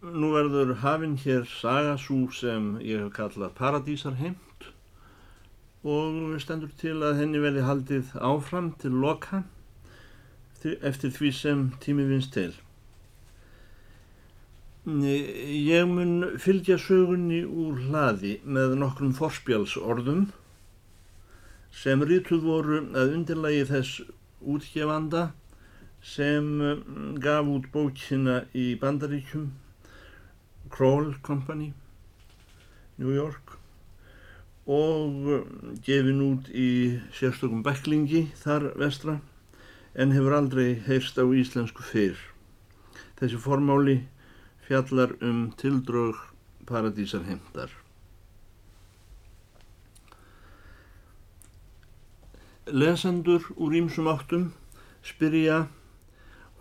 nú verður hafinn hér sagasú sem ég hef kallað Paradísarheimt og stendur til að henni verði haldið áfram til loka eftir því sem tími vinst til. Ég mun fylgja sögunni úr hlaði með nokkrum forspjálsorðum sem rítuð voru að undirlægi þess útgefanda sem gaf út bókina í Bandaríkjum Kroll Company New York og mm, gefin út í sérstökum beklingi þar vestra en hefur aldrei heyrst á íslensku fyrr. Þessi formáli fjallar um tildrög paradísar heimdar. Lesendur úr ímsum áttum spyrja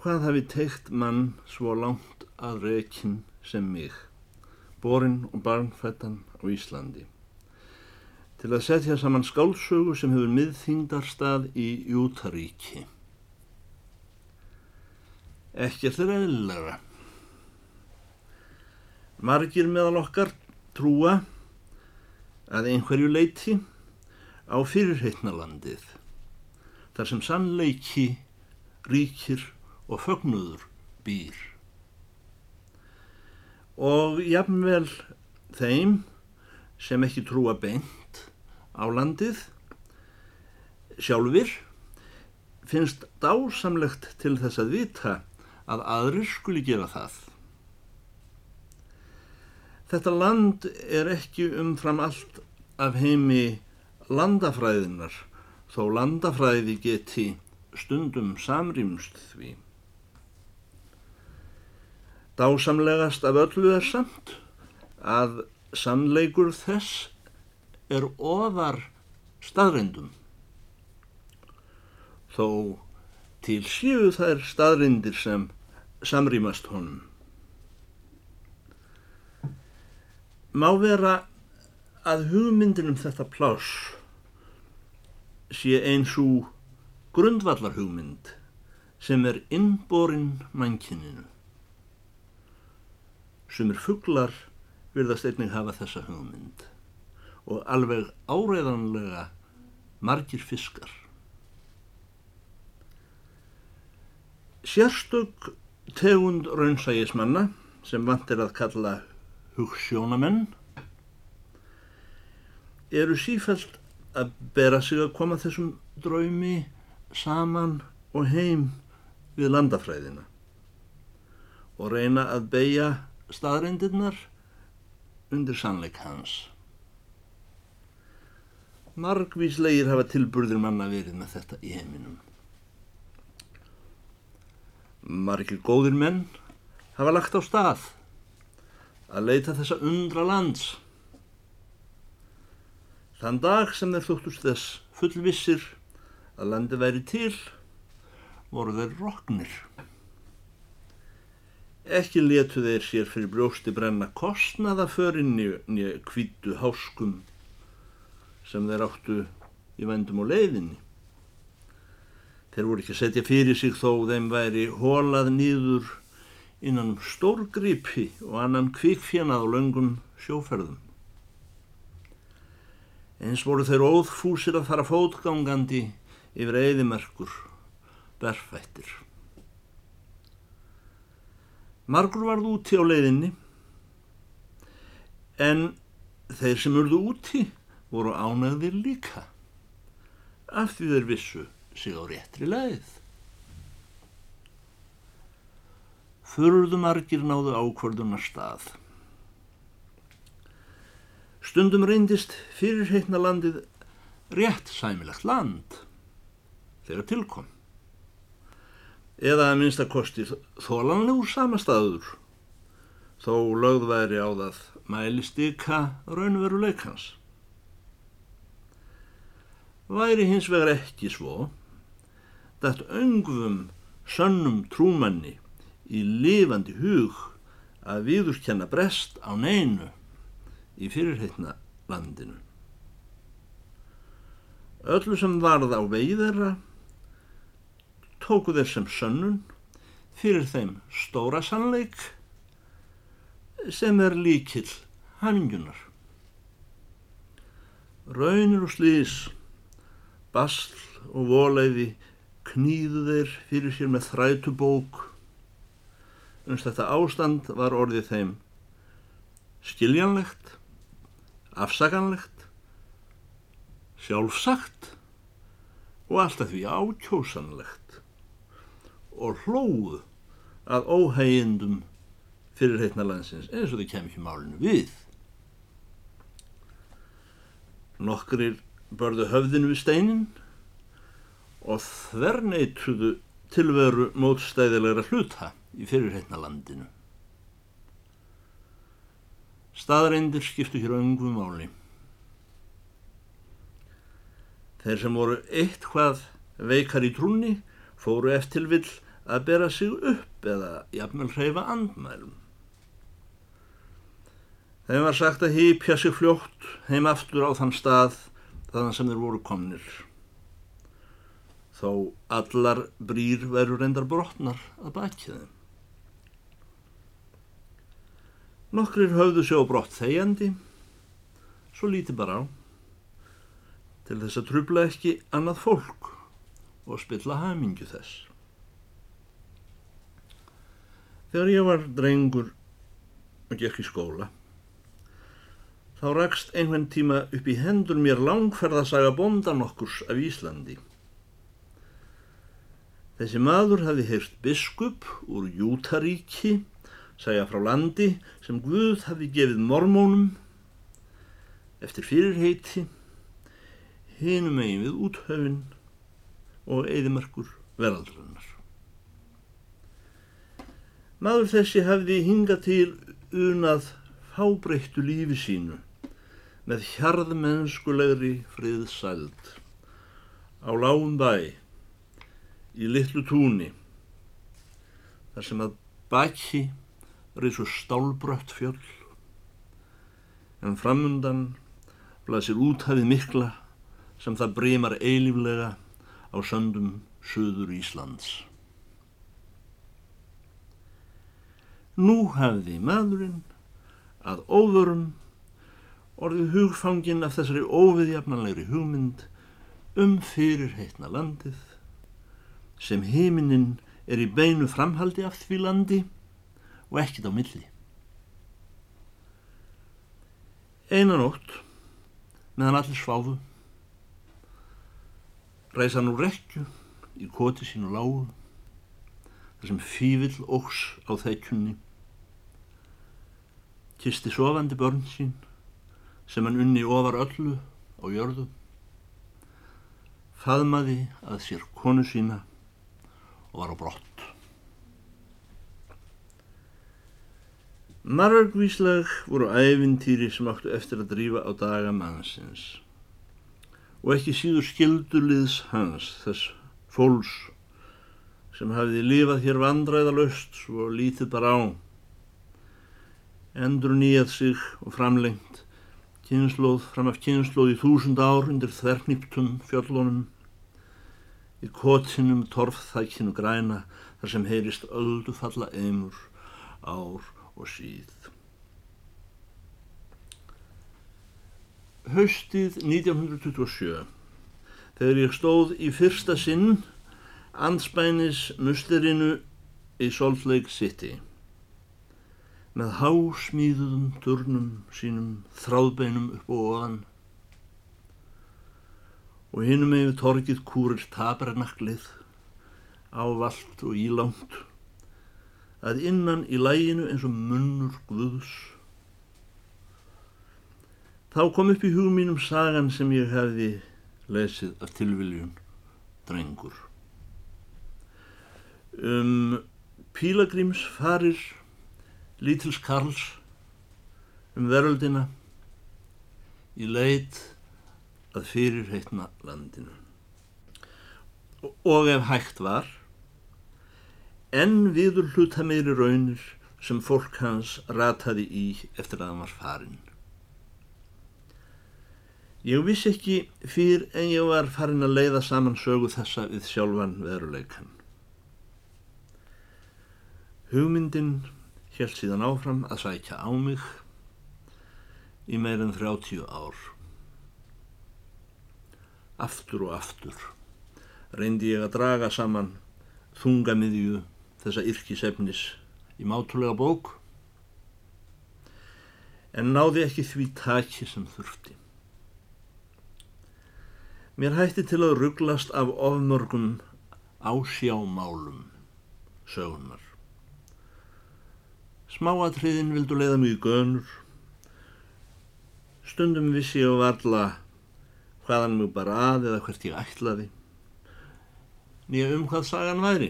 hvað hafi teikt mann svo langt að rekin sem mig, borinn og barnfættan á Íslandi. Til að setja saman skálsögu sem hefur miðþingdarstað í Jútaríki. Ekkert er eðlilega. Margir meðal okkar trúa að einhverju leiti á fyrirheitnalandið þar sem sannleiki ríkir og fögnuður býr. Og jafnvel þeim sem ekki trúa beint á landið sjálfur finnst dásamlegt til þess að vita að aðrir skuli gera það. Þetta land er ekki umfram allt af heimi landafræðinar, þó landafræði geti stundum samrýmst því. Dásamlegast af öllu er samt að sannleikur þess er ofar staðrindum. Þó til síu þær staðrindir sem samrýmast honum. Má vera að hugmyndin um þetta pláss sé eins og grundvallar hugmynd sem er innborinn mannkininu. Sumir fugglar virðast einnig hafa þessa hugmynd og alveg áreiðanlega margir fiskar. Sérstök tegund raunsægismanna sem vant er að kalla hugssjónamenn eru sífælt að bera sig að koma þessum draumi saman og heim við landafræðina og reyna að beigja staðreindirnar undir sannleik hans. Margvíslegir hafa tilburðir manna verið með þetta í heiminum. Margir góðir menn hafa lagt á stað að leita þessa undra lands. Þann dag sem þeir þóttust þess fullvissir að landi væri til, voru þeir roknir. Ekki letu þeir sér fyrir brjósti brenna kostnaða förinni nýja kvítu háskum sem þeir áttu í vendum og leiðinni. Þeir voru ekki að setja fyrir sig þó þeim væri hólað nýður innan um stórgripi og annan kvikfjannað og löngum sjóferðum. Eins voru þeir óðfúsir að fara fótgangandi yfir eðimerkur, berfættir. Margur varð úti á leiðinni, en þeir sem urðu úti voru ánægðir líka, af því þeir vissu sig á réttri leið. Furðumargir náðu ákvörðunar stað. Stundum reyndist fyrirheitna landið rétt sæmilegt land þegar tilkom. Eða að minnst að kosti þólanlegur samastaður þó lögðværi á það mælist yka raunveruleikans. Væri hins vegar ekki svo, dætt öngvum sönnum trúmanni í lifandi hug að viðurkenna brest á neinu í fyrirheitna landinu. Öllu sem varð á vegi þeirra tóku þeir sem sönnun fyrir þeim stóra sannleik sem er líkill hamingunar. Raunir og slís, basl og voleiði knýðu þeir fyrir sér með þrætu bók. Unst þetta ástand var orðið þeim skiljanlegt, afsaganlegt, sjálfsagt og alltaf því ákjósanlegt og hlóðu að óhægindum fyrir heitna landsins eins og þau kemur ekki málinu við. Nokkrir börðu höfðinu við steinin og þverneituðu tilveru mótstæðilegra hluta í fyrirheitna landinu. Staðreindir skiptu hér öngum máli. Þeir sem voru eitt hvað veikar í trúni fóru eftir vill að bera sig upp eða jafnvel hreyfa andmælum. Þeim var sagt að hýpja sig fljótt heim aftur á þann stað þaðan sem þeir voru komnir. Þó allar brýr veru reyndar brotnar að baki þeim. Nokkrir höfðu sjó brott þegjandi, svo líti bara á, til þess að trubla ekki annað fólk og spilla hamingju þess. Þegar ég var drengur og gekk í skóla, Þá rakst einhvern tíma upp í hendur mér langferðasaga bondan okkurs af Íslandi. Þessi maður hafi heyrt biskup úr Jútaríki, segja frá landi sem Guð hafi gefið mormónum eftir fyrirheiti, hinum eigin við úthöfin og eðimerkur veraldlunar. Maður þessi hafi hingað til unað fábreyttu lífi sínu með hjarðmennskulegri friðsæld á lágum bæ í litlu túni þar sem að baki reysu stálbrött fjöll en framundan blasir úthafið mikla sem það breymar eilíflega á söndum söður Íslands. Nú hafði maðurinn að óvörum orðið hugfangin af þessari óviðjafnanlegri hugmynd um fyrir heitna landið sem heiminin er í beinu framhaldi af því landi og ekkit á milli. Einan ótt meðan allir sváðu reysa nú rekju í koti sínu lágu þar sem fívill óks á þekkjunni kisti sofandi börn sín sem hann unni ofar öllu á jörðu, faðmaði að sér konu sína og var á brott. Margvísleg voru æfintýri sem áttu eftir að drífa á daga mannsins. Og ekki síður skildurliðs hans, þess fólks sem hafiði lifað hér vandræðalöst svo lítið bara á, endur nýjað sig og framlengt kynnslóð fram af kynnslóð í þúsund ár undir þverknýptum fjöllunum í kotinum torfþækinu græna þar sem heyrist öldu falla eimur ár og síð. Haustið 1927 þegar ég stóð í fyrsta sinn anspænis muslerinu í Salt Lake City með hásmíðuðum turnum sínum þráðbeinum upp og oðan og hinnum yfir torgið kúrir tabernaklið ávalt og ílangt að innan í læginu eins og munnur guðs. Þá kom upp í hugum mínum sagan sem ég hefði lesið af tilviljun drengur. Um pílagríms farir lítils Karls um veröldina í leit að fyrir heitna landinu. Og ef hægt var, enn viður hluta meiri raunir sem fólk hans rataði í eftir að hann var farin. Ég vissi ekki fyrir en ég var farin að leiða saman sögu þessa við sjálfan veruleikan. Hugmyndin held síðan áfram að sækja á mig í meirinn 30 ár. Aftur og aftur reyndi ég að draga saman þungamiðju þessa yrkisefnis í mátulega bók en náði ekki því taki sem þurfti. Mér hætti til að rugglast af ofmörgum ásjámálum sögunar. Smáatriðin vildu leiða mjög gönur. Stundum vissi ég að varla hvaðan mjög bara að eða hvert ég ætlaði. Nýja um hvað sagan væri.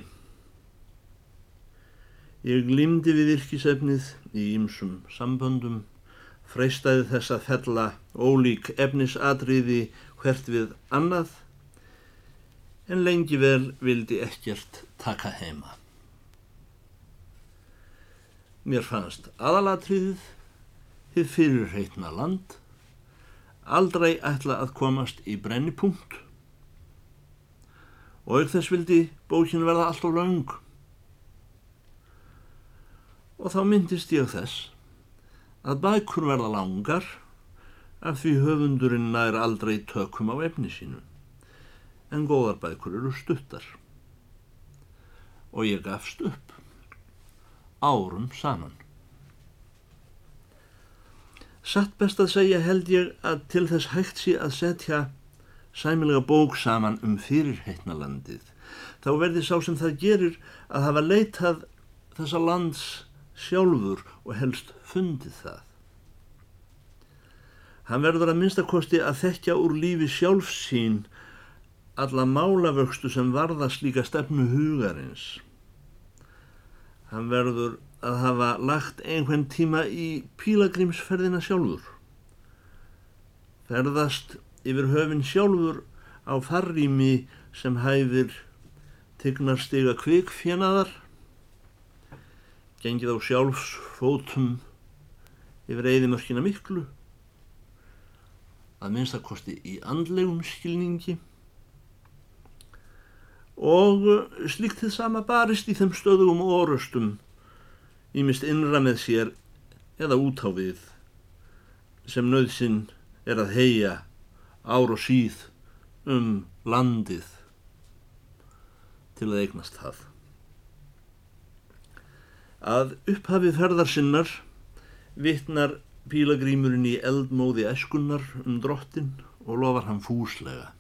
Ég glimdi við yrkisefnið í ýmsum samböndum, freistæði þess að fella ólík efnisatriði hvert við annað, en lengi vel vildi ekkert taka heima. Mér fannst aðalatriðið þið fyrirreitna land aldrei ætla að komast í brennipunkt. Og auk þess vildi bókin verða alltaf laung. Og þá myndist ég þess að bækur verða langar af því höfundurinn nær aldrei tökum á efni sínu. En góðar bækur eru stuttar. Og ég gafst upp árum saman. Satt best að segja held ég að til þess hægt sé að setja sæmilega bók saman um fyrirheitnalandið. Þá verði sá sem það gerir að hafa leitað þessa lands sjálfur og helst fundið það. Hann verður að minnstakosti að þekkja úr lífi sjálfsín alla málavöxtu sem varða slíka stefnu hugarins. Hann verður að hafa lagt einhvern tíma í pílagrímsferðina sjálfur. Ferðast yfir höfin sjálfur á farrými sem hæfir tignarstiga kvikfjenaðar, gengið á sjálfsfótum yfir eðimörkina miklu, að minnstakosti í andlegum skilningi, og uh, slíkt þið sama barist í þeim stöðugum orustum ímist innra með sér eða út á við sem nöðsinn er að heia ár og síð um landið til að eignast það. Að upphafið ferðar sinnar vittnar pílagrímurinn í eldmóði eskunnar um drottin og lofar hann fúslega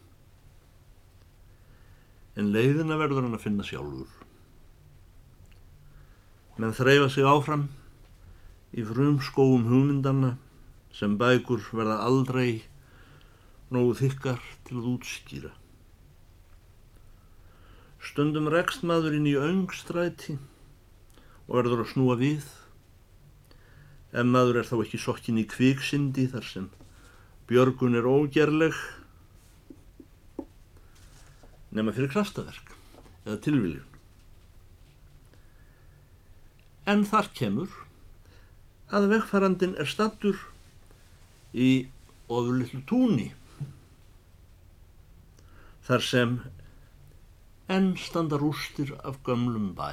en leiðina verður hann að finna sjálfur. Menn þreyfa sig áfram í frum skóum hugmyndanna sem bækur verða aldrei nógu þykkar til að útskýra. Stundum rekst maður inn í öngstræti og verður að snúa við ef maður er þá ekki sokkin í kviksindi þar sem björgun er ógerleg nema fyrir krastaverk eða tilviljun. En þar kemur að vegfærandin er stattur í ofurlillu túni þar sem enn standa rústir af gömlum bæ.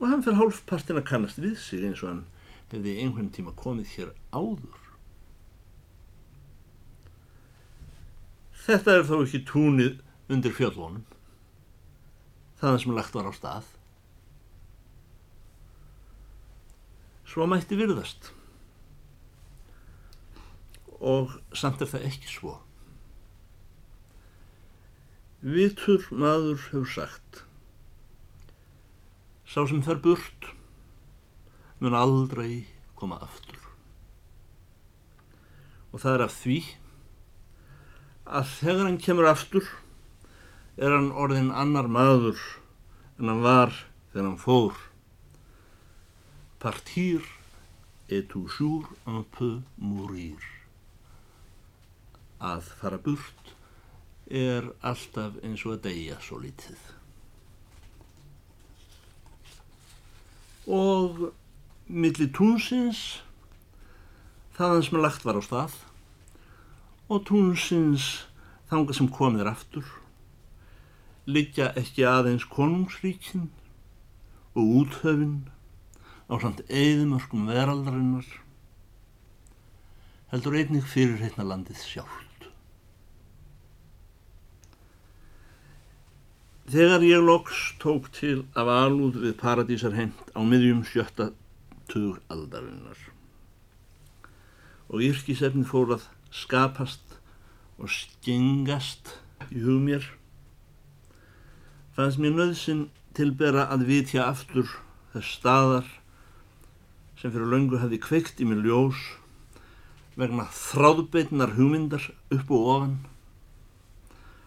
Og hann fyrir hálfpartin að kannast við sig eins og hann hefði einhvern tíma komið hér áður. Þetta er þó ekki túnið undir fjöllónum. Það sem lagt var á stað. Svo mætti virðast. Og samt er það ekki svo. Vitur maður hefur sagt. Sá sem fer burt mun aldrei koma aftur. Og það er af því að þegar hann kemur aftur er hann orðin annar maður en hann var þegar hann fór. Partir est toujours un peu mourir. Að fara burt er alltaf eins og að deyja svo litið. Og millir túnsins, þaðan sem lagt var á stað, og túnsins þanga sem komir aftur liggja ekki aðeins konungsríkin og úthöfin á samt eðimörkum veraldarinnar heldur einnig fyrir hérna landið sjálft. Þegar ég loks tók til af alúð við paradísarhend á miðjum sjötta tug aldarinnar og yrkisefni fór að skapast og skengast í hug mér fannst mér nöðsin tilbera að vitja aftur þess staðar sem fyrir löngu hefði kveikt í mér ljós vegna þráðbeitnar hugmyndar upp og ofan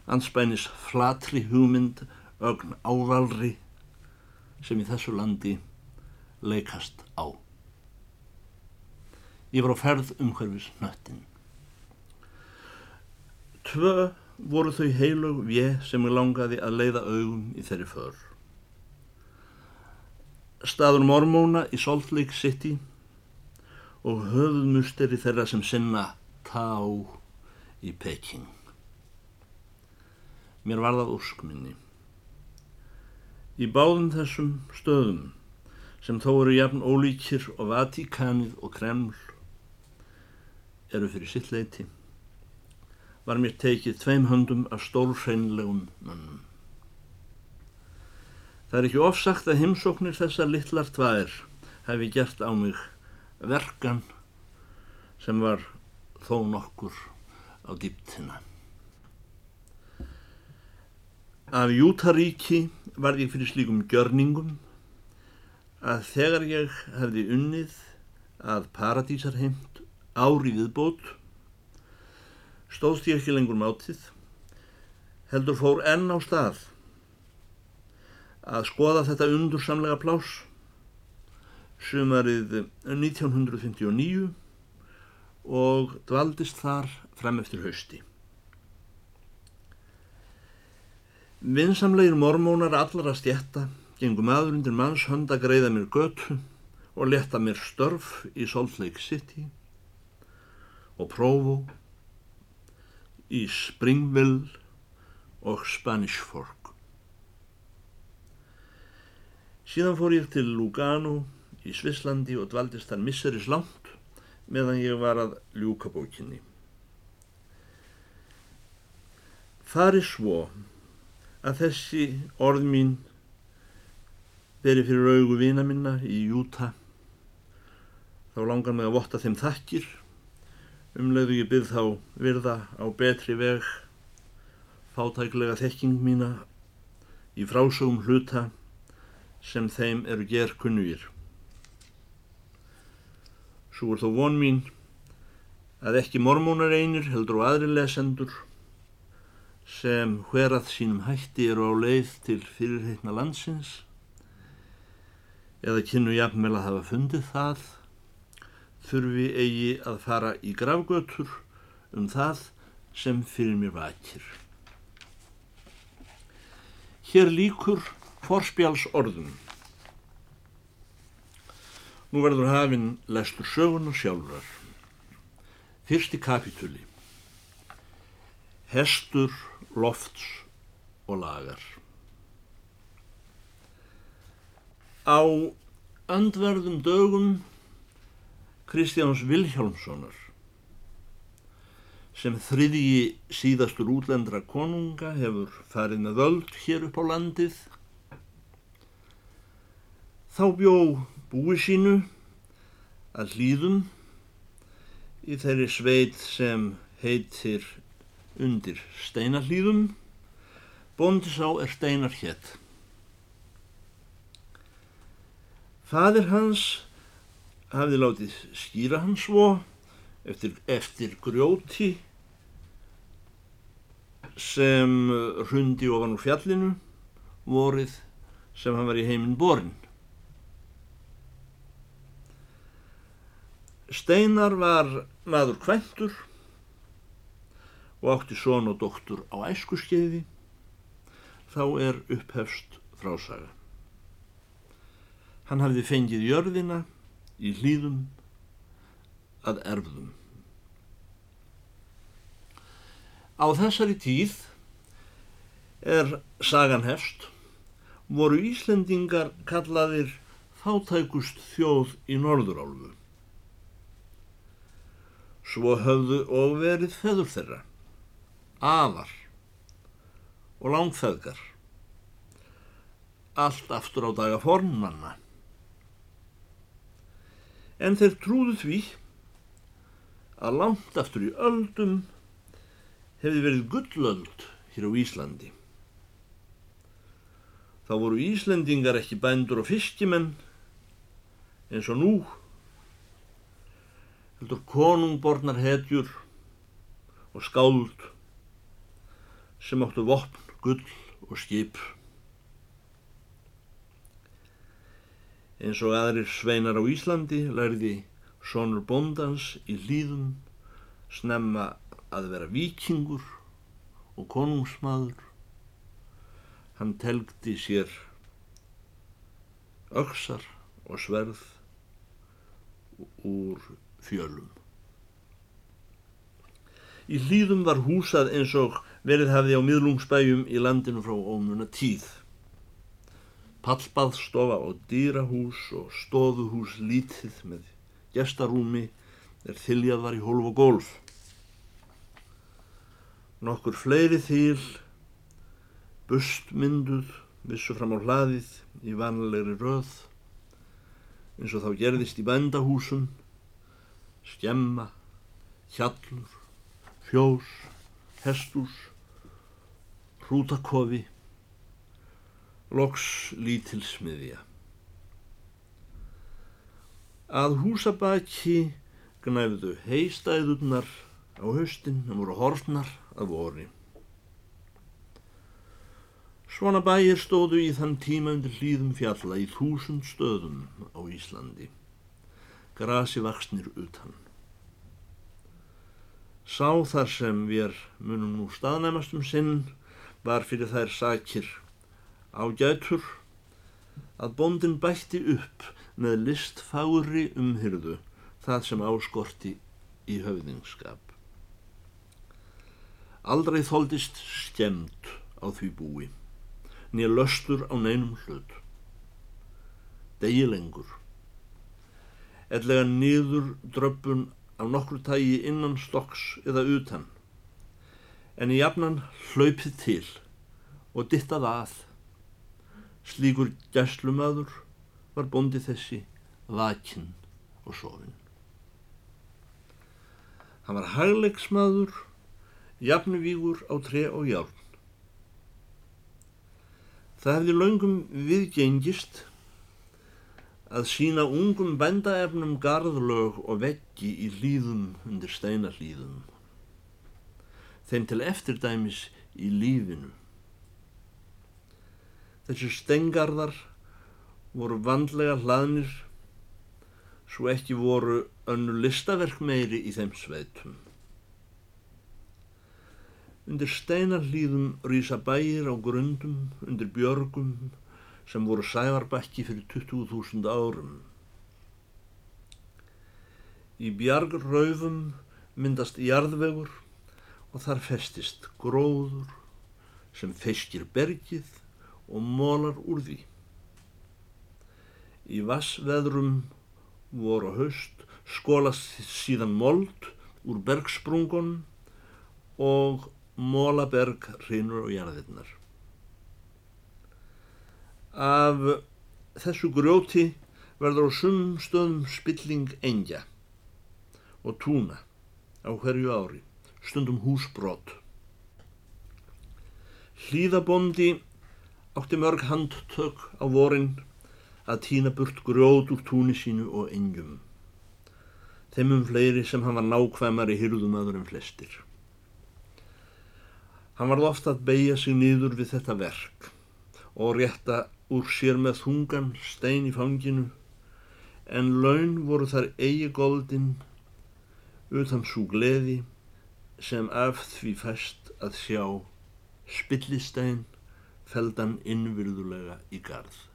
anspænis flatri hugmynd ögn ávalri sem í þessu landi leikast á. Ég var á ferð umhverfis nöttin. Tvö voru þau heilug við sem ég langaði að leiða augum í þeirri för. Staður mormóna í Salt Lake City og höfðmusteri þeirra sem sinna tá í Peking. Mér var það úrskminni. Í báðum þessum stöðum sem þó eru jafn ólíkir og Vatikanið og Kreml eru fyrir sitt leiti, var mér tekið tveim höndum af stórhreinlegum mönnum. Það er ekki ofsagt að heimsóknir þessar litlar tvær hefði gert á mig verkan sem var þó nokkur á dýptina. Af Jútaríki var ég fyrir slíkum gjörningum að þegar ég hefði unnið að paradísarheimt ári viðbót stóðst ég ekki lengur mátið heldur fór enn á stað að skoða þetta undursamlega plás sumarið 1959 og dvaldist þar frem eftir hausti. Vinsamlegir mormónar allar að stjætta gengum aður undir manns hönd að greiða mér götu og leta mér störf í Salt Lake City og Provo, í Springville og Spanish Fork. Síðan fór ég til Lugano í Svisslandi og dvaldist þar misseris langt meðan ég var að ljúka bókinni. Fari svo að þessi orð mín verið fyrir augu vina minna í Júta þá langar mig að votta þeim þakkir umlegðu ég byrð þá virða á betri veg fátæklega þekking mína í frásögum hluta sem þeim eru ger kunnugir. Svo er þó von mín að ekki mormónar einir heldur á aðri lesendur sem hverað sínum hætti eru á leið til fyrirheitna landsins eða kynnu jafnvel að hafa fundið það, þurfi eigi að fara í gravgötur um það sem fyrir mér vakir. Hér líkur forspjáls orðum. Nú verður hafinn lestur sögun og sjálfrar. Fyrsti kapitúli. Hestur, lofts og lagar. Á andverðum dögum Kristjáns Vilhjálmssonar sem þriðji síðastur útlendra konunga hefur farið með völd hér upp á landið. Þá bjó búi sínu að hlýðum í þeirri sveit sem heitir undir steinarhlýðum bóndisá er steinar hétt Fadir hans hafði látið skýra hans svo eftir, eftir grjóti sem hrundi ofan úr fjallinu vorið sem hann var í heiminn borin. Steinar var maður kventur og átti són og doktur á æskuskeiði þá er upphefst frásaga. Hann hafði fengið jörðina í hlýðum að erfðum. Á þessari tíð er sagan hefst, voru Íslendingar kallaðir fátækust þjóð í Norðurálfu. Svo höfðu og verið feður þeirra, afar og langfeðgar, allt aftur á daga fornmanna. En þeir trúðu því að langt aftur í öldum hefði verið gullöld hér á Íslandi. Þá voru Íslendingar ekki bændur og fiskimenn eins og nú. Heldur konungbornar hetjur og skáld sem áttu vopn, gull og skip. Eins og aðrir sveinar á Íslandi lærði sonur bondans í hlýðum snemma að vera vikingur og konungsmaður Hann telgdi sér öksar og sverð úr fjölum. Í hlýðum var húsað eins og verið hafði á miðlungsbæjum í landinu frá ómuna tíð. Pallbaðstofa og dýrahús og stóðuhús lítið með gestarúmi er þiljað var í hólf og gólf. Nokkur fleiri þýl bustmynduð vissu fram á hlaðið í vanlegri röð eins og þá gerðist í bændahúsum skemma, hjallur, fjós, hestús, hrútakofi, loks lítilsmiðja. Að húsabaki gnæfðu heistæðurnar á höstin og voru horfnar af orði. Svona bæir stóðu í þann tíma undir hlýðum fjalla í þúsund stöðum á Íslandi. Grasi vaksnir utan. Sá þar sem við munum nú staðnæmast um sinn var fyrir þær sakir á gætur að bondin bætti upp með listfári umhyrðu það sem áskorti í höfðingskap. Aldrei þóldist skemmt á því búi nýja löstur á neinum hlut. Degi lengur. Ellega nýður dröppun af nokkru tægi innan stokks eða utan. En í jafnan hlaupið til og dittað að. Slíkur gæslumadur var bóndi þessi vakinn og sofinn. Hann var hagleiksmaður, jafnvígur á tre og járn. Það hefði laungum viðgengist að sína ungum bændaefnum garðlög og veggi í hlýðum undir steinahlýðum. Þeim til eftirdæmis í lífinu. Þessi stengarðar voru vandlega hlaðnir svo ekki voru önnu listaverk meiri í þeim sveitum. Undir steinarlýðum rýsa bæir á grundum, undir björgum sem voru sævarbakki fyrir 20.000 árum. Í bjargraufum myndast jarðvegur og þar festist gróður sem feskir bergið og mólar úr því. Í vassveðrum voru haust skólast síðan mold úr bergsprungunum og Mólaberg, Hrínur og Jarðirnar. Af þessu grjóti verður á sumum stöðum spilling engja og túna á hverju ári, stundum húsbrott. Hlýðabondi átti mörg handtök á vorin að týna burt grjót úr túni sínu og engjum. Þeim um fleiri sem hann var nákvæmari hyrðum aður en flestir. Hann varð ofta að beigja sig nýður við þetta verk og rétta úr sér með þungan stein í fanginu en laun voru þar eigi goldin utan svo gleði sem af því fæst að sjá spillistein feldan innvirðulega í garð.